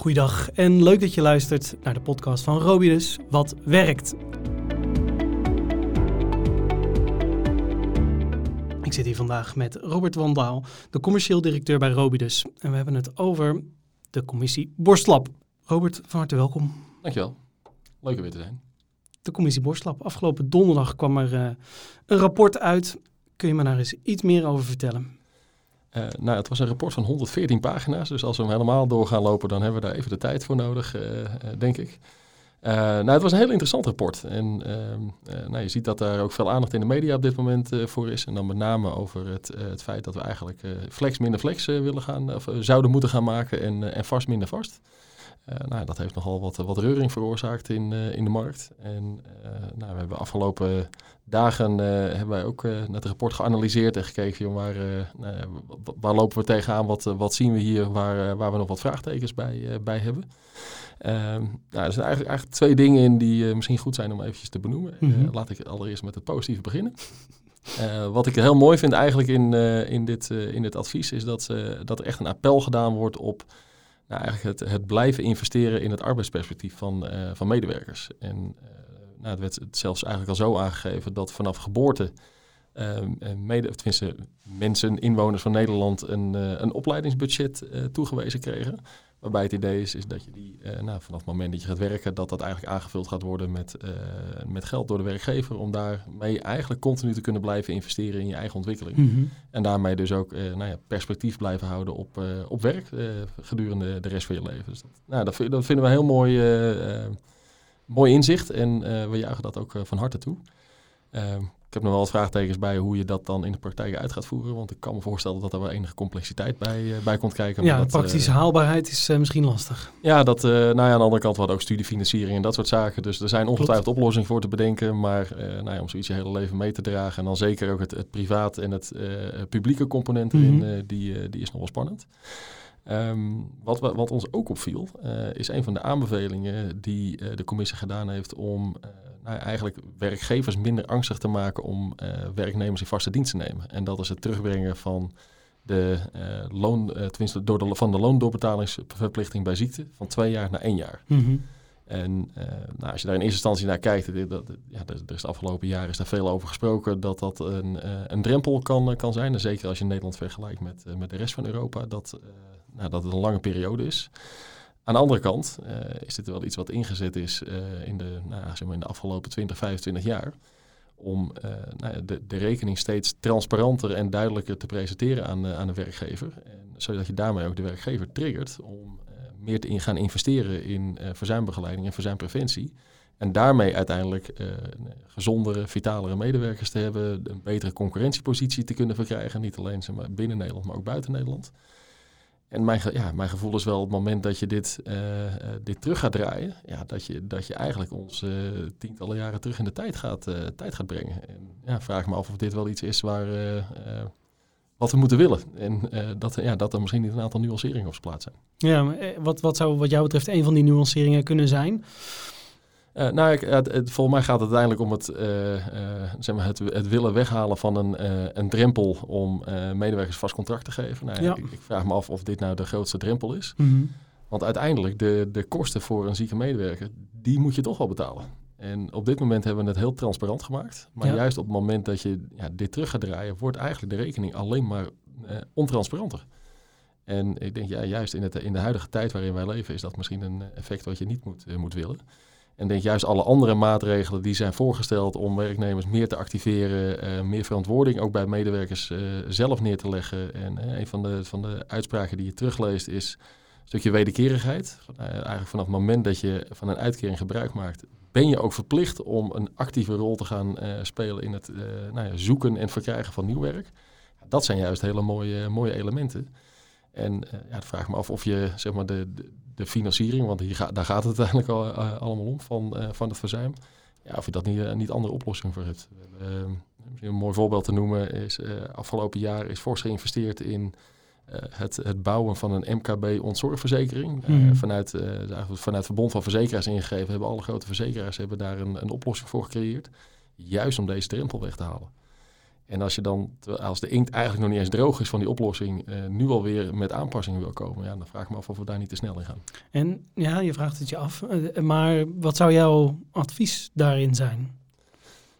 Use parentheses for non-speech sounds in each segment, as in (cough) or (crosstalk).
Goeiedag en leuk dat je luistert naar de podcast van Robidus, Wat Werkt. Ik zit hier vandaag met Robert Wandaal, de commercieel directeur bij Robidus. En we hebben het over de commissie Borstlab. Robert, van harte welkom. Dankjewel. Leuk er weer te zijn. De commissie Borstlab. Afgelopen donderdag kwam er uh, een rapport uit. Kun je me daar eens iets meer over vertellen? Uh, nou, het was een rapport van 114 pagina's. Dus als we hem helemaal door gaan lopen, dan hebben we daar even de tijd voor nodig, uh, denk ik. Nou, het was een heel interessant rapport. En ehm, nou, je ziet dat daar ook veel aandacht in de media op dit moment voor is. En dan met name over het, het feit dat we eigenlijk flex minder flex willen gaan, of zouden moeten gaan maken en, en vast minder vast. Uh, nou, dat heeft nogal wat, wat reuring veroorzaakt in, uh, in de markt. En uh, nou, we hebben afgelopen dagen hebben wij ook het rapport geanalyseerd en gekeken, joh, waar, nou waar lopen we tegenaan, wat, wat zien we hier waar, waar we nog wat vraagtekens bij, bij hebben. Ehm, nou, er zijn eigenlijk, eigenlijk twee dingen in die misschien goed zijn om eventjes te benoemen. Mm -hmm. laat ik allereerst met het positieve beginnen. wat ik heel mooi vind eigenlijk in, in, dit, in dit advies is dat, dat er echt een appel gedaan wordt op nou, eigenlijk het, het, blijven investeren in het arbeidsperspectief van, uh, van medewerkers. En uh, nou, het werd zelfs eigenlijk al zo aangegeven dat vanaf geboorte tenminste, mensen, inwoners van Nederland een, een opleidingsbudget toegewezen kregen. Waarbij het idee is, is dat je die uh, nou, vanaf het moment dat je gaat werken, dat dat eigenlijk aangevuld gaat worden met, uh, met geld door de werkgever. Om daarmee eigenlijk continu te kunnen blijven investeren in je eigen ontwikkeling. Mm -hmm. En daarmee dus ook uh, nou ja, perspectief blijven houden op, op werk gedurende de rest van je leven. Dus dat, nou, dat, dat vinden we een heel mooi, mooi inzicht en we juichen dat ook van harte toe. Ik heb nog wel wat vraagtekens bij hoe je dat dan in de praktijk uit gaat voeren. Want ik kan me voorstellen dat er wel enige complexiteit bij, uh, bij komt kijken. Ja, dat, praktische uh, haalbaarheid is uh, misschien lastig. Ja, dat, nou ja, aan de andere kant hadden ook studiefinanciering en dat soort zaken. Dus er zijn ongetwijfeld Klopt. oplossingen voor te bedenken. Maar nou ja, om zoiets je hele leven mee te dragen. En dan zeker ook het, het privaat en het publieke component erin, mm -hmm. die, die is nog wel spannend. Um, wat, wat, ons ook opviel, is een van de aanbevelingen die de commissie gedaan heeft om nou, eigenlijk werkgevers minder angstig te maken om uh, werknemers in vaste dienst te nemen. En dat is het terugbrengen van de uh, loon, uh, tenminste door de, van de loondoorbetalingsverplichting bij ziekte van twee jaar naar één jaar. Mm -hmm. En nou, als je daar in eerste instantie naar kijkt, dat, ja, er is de afgelopen jaren is daar veel over gesproken dat dat een, een drempel kan, kan zijn. En zeker als je Nederland vergelijkt met, met de rest van Europa, dat, nou, dat het een lange periode is. Aan de andere kant uh, is dit wel iets wat ingezet is uh, in, de, nou, zeg maar in de afgelopen 20, 25 jaar. Om uh, nou, de, de, rekening steeds transparanter en duidelijker te presenteren aan, aan de werkgever. En, zodat je daarmee ook de werkgever triggert om meer te in gaan investeren in verzuimbegeleiding en verzuimpreventie. En daarmee uiteindelijk gezondere, vitalere medewerkers te hebben. Een betere concurrentiepositie te kunnen verkrijgen. Niet alleen binnen Nederland, maar ook buiten Nederland. En mijn, ja, mijn gevoel is wel het moment dat je dit, uh, uh, dit terug gaat draaien, ja, dat, je, dat je eigenlijk ons uh, tientallen jaren terug in de tijd gaat, tijd gaat brengen. En ja, vraag me af of dit wel iets is waar, wat we moeten willen. En dat, ja, dat er misschien niet een aantal nuanceringen op zijn plaats zijn. Ja, maar wat, wat zou wat jou betreft een van die nuanceringen kunnen zijn? Uh, nou, ik, het, het, volgens mij gaat het uiteindelijk om het, uh, uh, zeg maar het, het, willen weghalen van een, een drempel om medewerkers vast contract te geven. Nou, ja. ik, ik, vraag me af of dit nou de grootste drempel is. Mm -hmm. Want uiteindelijk, de, de kosten voor een zieke medewerker, die moet je toch wel betalen. En op dit moment hebben we het heel transparant gemaakt. Maar ja. juist op het moment dat je ja, dit terug gaat draaien, wordt eigenlijk de rekening alleen maar ontransparanter. En ik denk, ja, juist in, het, in de huidige tijd waarin wij leven, is dat misschien een effect wat je niet moet, moet willen. En denk juist alle andere maatregelen die zijn voorgesteld om werknemers meer te activeren, uh, meer verantwoording ook bij medewerkers uh, zelf neer te leggen. En uh, een van de, van de uitspraken die je terugleest is een stukje wederkerigheid. eigenlijk vanaf het moment dat je van een uitkering gebruik maakt, ben je ook verplicht om een actieve rol te gaan spelen in het nou ja, zoeken en verkrijgen van nieuw werk. Dat zijn juist hele mooie, mooie elementen. En ja, dan vraag ik me af of je zeg maar, de, de financiering, want hier ga, daar gaat het (laughs) uiteindelijk al, uh, allemaal om van, uh, van het verzuim. Ja, of je dat niet, niet andere oplossing voor hebt. een mooi voorbeeld te noemen is afgelopen jaar is fors geïnvesteerd in het, het bouwen van een MKB-ontzorgverzekering. Mm. vanuit, vanuit het Verbond van Verzekeraars ingegeven hebben alle grote verzekeraars hebben daar een, een oplossing voor gecreëerd. Juist om deze drempel weg te halen. En als je dan, als de inkt eigenlijk nog niet eens droog is van die oplossing, uh, nu alweer met aanpassingen wil komen, ja, dan vraag ik me af of we daar niet te snel in gaan. En ja, je vraagt het je af, maar wat zou jouw advies daarin zijn?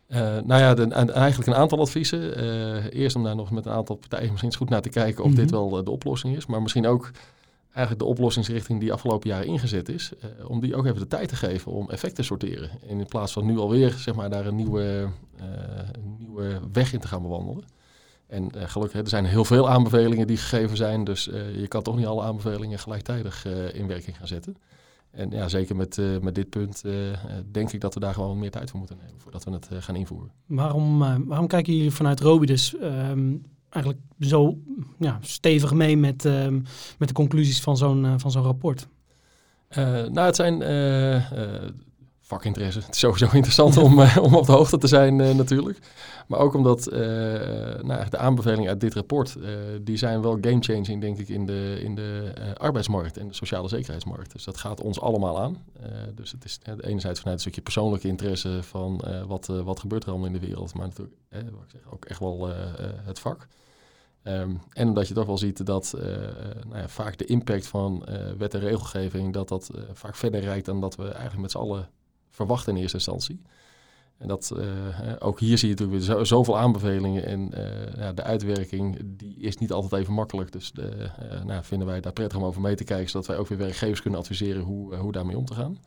Uh, nou ja, de, eigenlijk een aantal adviezen. Uh, eerst om daar nog met een aantal partijen misschien eens goed naar te kijken of dit mhm. wel de oplossing is. Maar misschien ook eigenlijk de oplossingsrichting die afgelopen jaren ingezet is, uh, om die ook even de tijd te geven om effect te sorteren. En in plaats van nu alweer zeg maar, daar een nieuwe, uh, een nieuwe weg in te gaan bewandelen. En uh, gelukkig, er zijn heel veel aanbevelingen die gegeven zijn, dus je kan toch niet alle aanbevelingen gelijktijdig in werking gaan zetten. En ja, zeker met, met dit punt denk ik dat we daar gewoon meer tijd voor moeten nemen voordat we het gaan invoeren. Waarom, waarom kijken jullie vanuit Robidus ehm, eigenlijk zo ja, stevig mee met, ehm, met de conclusies van zo'n uh, van zo'n rapport? Uh, nou, het zijn uh, vakinteresse. Het is sowieso (laughs) interessant om, om op de hoogte te zijn natuurlijk. Maar ook omdat nou, de aanbevelingen uit dit rapport, die zijn wel game-changing denk ik in de, in de arbeidsmarkt en de sociale zekerheidsmarkt. Dus dat gaat ons allemaal aan. dus het is enerzijds vanuit een stukje persoonlijke interesse van wat, wat gebeurt er allemaal in de wereld. Maar natuurlijk wat ik zeg, ook echt wel het vak. Ehm, en omdat je toch wel ziet dat nou ja, vaak de impact van wet en regelgeving, dat dat vaak verder reikt dan dat we eigenlijk met z'n allen verwachten in eerste instantie. En dat ook hier zie je natuurlijk weer zo, zoveel aanbevelingen en ja, de uitwerking die is niet altijd even makkelijk. Dus de, nou, vinden wij daar prettig om over mee te kijken, zodat wij ook weer werkgevers kunnen adviseren hoe, hoe daarmee om te gaan.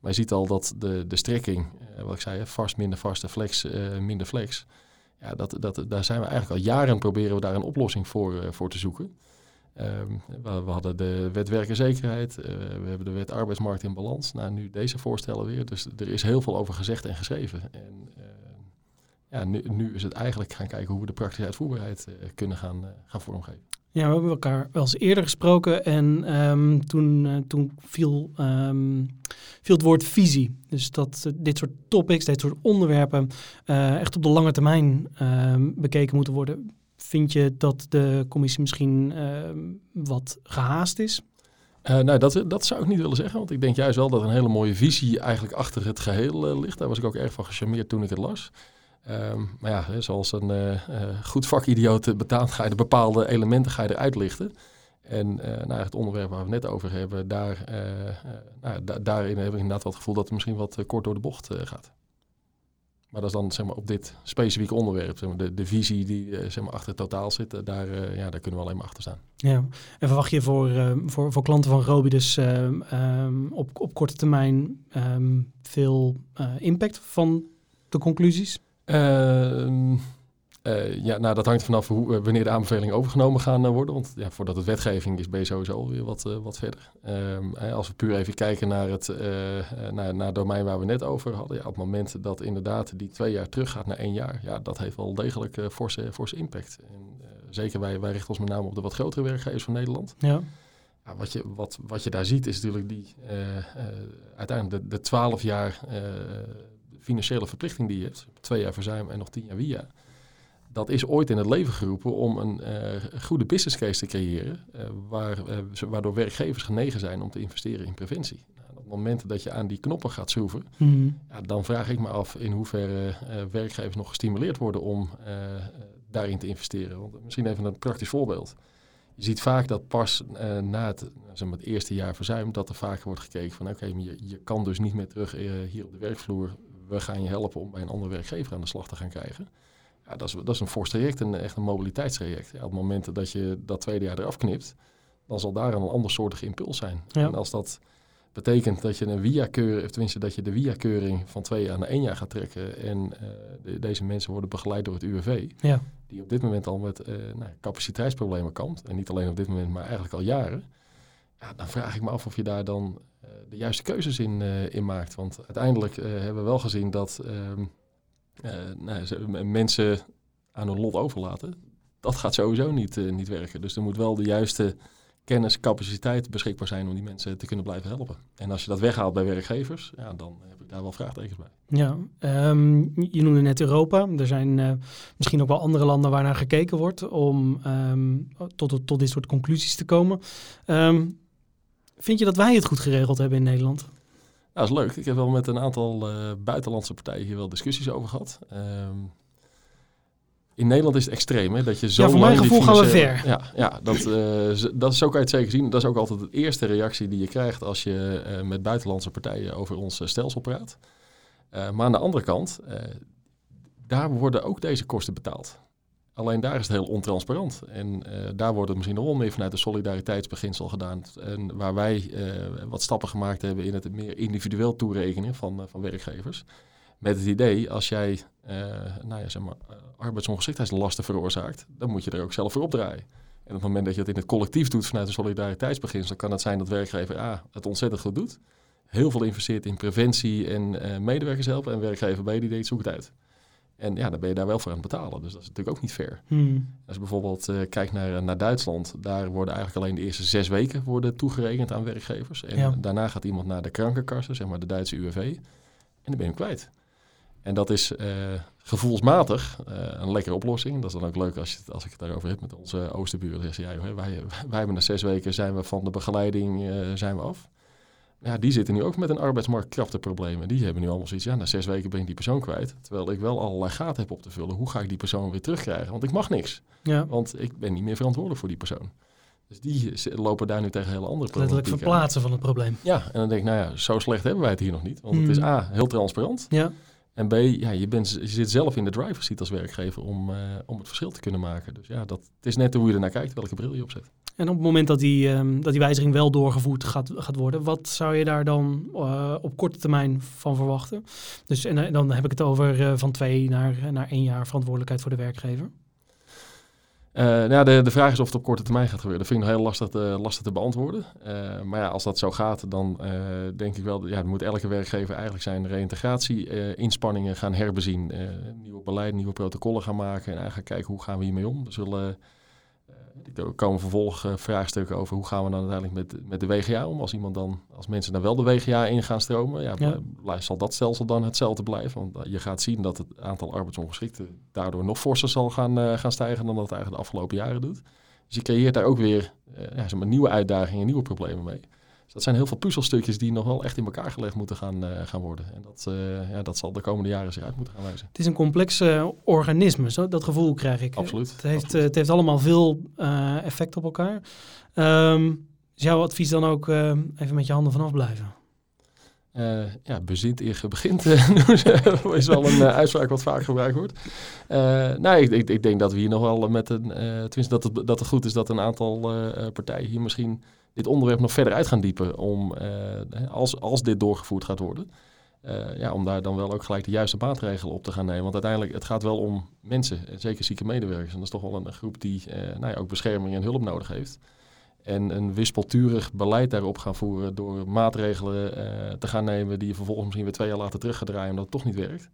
Maar je ziet al dat de, de strekking, wat ik zei, vast minder vast en flex minder flex, ja, dat, dat, daar zijn we eigenlijk al jaren proberen we daar een oplossing voor, voor te zoeken. Um, we, hadden de wet werkenzekerheid, uh, we hebben de wet arbeidsmarkt in balans. Nou, nu deze voorstellen weer. Dus er is heel veel over gezegd en geschreven. En uh, ja, nu, is het eigenlijk gaan kijken hoe we de praktische uitvoerbaarheid kunnen gaan, gaan vormgeven. Ja, we hebben elkaar wel eens eerder gesproken en um, toen, toen viel, um, viel het woord visie. Dus dat dit soort topics, dit soort onderwerpen echt op de lange termijn ehm, bekeken moeten worden. Vind je dat de commissie misschien wat gehaast is? nou, dat, dat zou ik niet willen zeggen, want ik denk juist wel dat een hele mooie visie eigenlijk achter het geheel ligt. Daar was ik ook erg van gecharmeerd toen ik het las. Um, maar ja, zoals een uh, goed vakidioot betaalt, ga je de bepaalde elementen ga je eruit lichten. En nou, het onderwerp waar we net over hebben, daar, nou, da daarin heb ik inderdaad wel het gevoel dat het misschien wat kort door de bocht gaat. Maar dat is dan zeg maar, op dit specifieke onderwerp, zeg maar, de, de visie die zeg maar, achter het totaal zit, daar, ja, daar kunnen we alleen maar achter staan. Ja, en verwacht je voor, voor, voor klanten van Robi dus um, op, op korte termijn um, veel impact van de conclusies? Uh, uh, ja, nou, dat hangt vanaf hoe, uh, wanneer de aanbevelingen overgenomen gaan uh, worden. Want ja, voordat het wetgeving is, ben je sowieso alweer wat, wat verder. Um, als we puur even kijken naar het, naar, naar het domein waar we net over hadden. Ja, op het moment dat inderdaad die twee jaar teruggaat naar één jaar, ja, dat heeft wel degelijk forse, forse impact. En, zeker wij, wij richten ons met name op de wat grotere werkgevers van Nederland. Ja. Ja, wat, je, wat, wat je daar ziet is natuurlijk die uiteindelijk de, de 12 jaar financiële verplichting die je hebt, twee jaar verzuim en nog tien jaar via, dat is ooit in het leven geroepen om een uh, goede business case te creëren, uh, waar, uh, waardoor werkgevers genegen zijn om te investeren in preventie. Nou, op het moment dat je aan die knoppen gaat schroeven, mm. ja, dan vraag ik me af in hoeverre werkgevers nog gestimuleerd worden om daarin te investeren. Want misschien even een praktisch voorbeeld. Je ziet vaak dat pas na het, zeg maar, het eerste jaar verzuim, dat er vaak wordt gekeken van oké, okay, je, je kan dus niet meer terug hier op de werkvloer we gaan je helpen om bij een andere werkgever aan de slag te gaan krijgen. Ja, dat, is, dat is een fors traject, een, echt een mobiliteitstraject. Ja, op het moment dat je dat tweede jaar eraf knipt, dan zal daar een andersoortige impuls zijn. En als dat betekent dat je een via-keuring, of tenminste dat je de via-keuring van twee jaar naar één jaar gaat trekken en uh, deze mensen worden begeleid door het UWV, ja. die op dit moment al met uh, nou, capaciteitsproblemen kampt, en niet alleen op dit moment, maar eigenlijk al jaren, ja, dan vraag ik me af of je daar dan uh, de juiste keuzes in, in maakt. Want uiteindelijk hebben we wel gezien dat ehm, nou, mensen aan hun lot overlaten. Dat gaat sowieso niet, niet werken. Dus er moet wel de juiste kennis, capaciteit beschikbaar zijn om die mensen te kunnen blijven helpen. En als je dat weghaalt bij werkgevers, ja, dan heb ik daar wel vraagtekens bij. Ja, um, je noemde net Europa. Er zijn uh, misschien ook wel andere landen waar naar gekeken wordt om um, tot, tot dit soort conclusies te komen. Um, Vind je dat wij het goed geregeld hebben in Nederland? Dat is leuk. Ik heb wel met een aantal uh, buitenlandse partijen hier wel discussies over gehad. Um, in Nederland is het extreem, hè? Dat je zo Ja, voor mijn gevoel gaan we ver. Ja, ja dat, eh, z- dat is zo kan je het zeker zien. Dat is ook altijd de eerste reactie die je krijgt als je eh, met buitenlandse partijen over ons eh, stelsel praat. Eh, maar aan de andere kant, eh, daar worden ook deze kosten betaald. Alleen daar is het heel ontransparant. En eh, daar wordt het misschien nog wel meer vanuit de solidariteitsbeginsel gedaan. En waar wij eh, wat stappen gemaakt hebben in het meer individueel toerekenen van, eh, van werkgevers. Met het idee, als jij nou ja, zeg maar, arbeidsongeschiktheidslasten veroorzaakt, dan moet je er ook zelf voor opdraaien. En op het moment dat je het in het collectief doet vanuit een solidariteitsbeginsel, kan het zijn dat werkgever A het ontzettend goed doet. Heel veel investeert in preventie en medewerkers helpen. En werkgever B die denkt, zoek uit. En ja, dan ben je daar wel voor aan het betalen. Dus dat is natuurlijk ook niet fair. Hmm. Als je bijvoorbeeld eh, kijkt naar, naar Duitsland, daar worden eigenlijk alleen de eerste zes weken worden toegerekend aan werkgevers. En Ja. daarna gaat iemand naar de krankenkassen, zeg maar de Duitse UWV, en dan ben je hem kwijt. En dat is eh, gevoelsmatig eh, een lekkere oplossing. Dat is dan ook leuk als, je, als ik het daarover heb met onze oosterburen. Zeggen ze, ja, joh, wij, (laughs) wij hebben na zes weken zijn we van de begeleiding eh, zijn we af. Ja, die zitten nu ook met een arbeidsmarktkrachtenproblemen. Die hebben nu allemaal zoiets, ja, na zes weken ben ik die persoon kwijt. Terwijl ik wel allerlei gaten heb op te vullen. Hoe ga ik die persoon weer terugkrijgen? Want ik mag niks. Ja, Want ik ben niet meer verantwoordelijk voor die persoon. Dus die z- lopen daar nu tegen hele andere letterlijk problematiek aan. verplaatsen van het probleem. Ja, en dan denk ik, nou ja, zo slecht hebben wij het hier nog niet. Want het is Mm. A, heel transparant. Ja, En B, ja, je, bent, je zit zelf in de driver's seat als werkgever om, eh, om het verschil te kunnen maken. Dus ja, dat, het is net hoe je ernaar kijkt, welke bril je opzet. En op het moment dat die, ehm, dat die wijziging wel doorgevoerd gaat, gaat worden, wat zou je daar dan eh, op korte termijn van verwachten? Dus en, eh, dan heb ik het over eh, van twee naar, naar één jaar verantwoordelijkheid voor de werkgever. Eh, nou, de, de vraag is of het op korte termijn gaat gebeuren. Dat vind ik nog heel lastig te, lastig te beantwoorden. Maar ja, als dat zo gaat, dan denk ik wel... Ja, moet elke werkgever eigenlijk zijn reïntegratie-inspanningen gaan herbezien. Nieuwe beleid, nieuwe protocollen gaan maken. En eigenlijk kijken hoe gaan we hiermee om. Er zullen... eh, er komen vervolgvraagstukken over hoe gaan we dan uiteindelijk met, met de WGA om. Als iemand dan, als mensen dan wel de WGA in gaan stromen, ja, Ja. bl- zal dat stelsel dan hetzelfde blijven? Want eh, je gaat zien dat het aantal arbeidsongeschikten daardoor nog forser zal gaan, eh, gaan stijgen dan dat het eigenlijk de afgelopen jaren doet. Dus je creëert daar ook weer eh, ja, zeg maar, nieuwe uitdagingen, nieuwe problemen mee. Dat zijn heel veel puzzelstukjes die nog wel echt in elkaar gelegd moeten gaan, eh, gaan worden. En dat, eh, ja, dat zal de komende jaren zich uit moeten gaan wijzen. Het is een complex eh, organisme, zo, dat gevoel krijg ik. Absoluut. Het heeft, absoluut. het heeft allemaal veel effect op elkaar. Ehm, is jouw advies dan ook even met je handen vanaf blijven? Eh, ja, bezint eer begint, (laughs) is wel een uitspraak wat vaak gebruikt wordt. Eh nou, ik, ik, ik denk dat we hier nog wel met een, tenminste dat het, dat het goed is dat een aantal partijen hier misschien dit onderwerp nog verder uit gaan diepen. Om, eh, als, als dit doorgevoerd gaat worden, eh, ja, om daar dan wel ook gelijk de juiste maatregelen op te gaan nemen. Want uiteindelijk, het gaat wel om mensen, en zeker zieke medewerkers. En dat is toch wel een, groep die eh, nou ja, ook bescherming en hulp nodig heeft. En een wispelturig beleid daarop gaan voeren door maatregelen te gaan nemen die je vervolgens misschien weer twee jaar later terug gaat draaien omdat het toch niet werkt.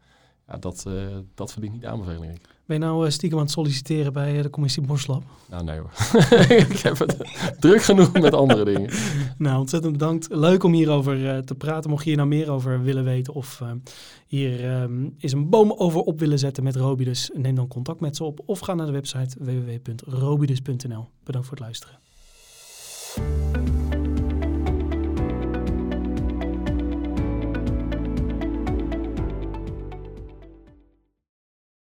Ja, dat, eh, dat verdient niet aanbeveling. Ben je nou eh, stiekem aan het solliciteren bij eh, de commissie Borslab? Nou nee hoor. (laughs) ik heb het druk genoeg met andere dingen. Nou, ontzettend bedankt. Leuk om hierover eh, te praten. Mocht je hier nou meer over willen weten of hier ehm, is een boom over op willen zetten met Robidus, neem dan contact met ze op of ga naar de website www.robidus.nl. Bedankt voor het luisteren.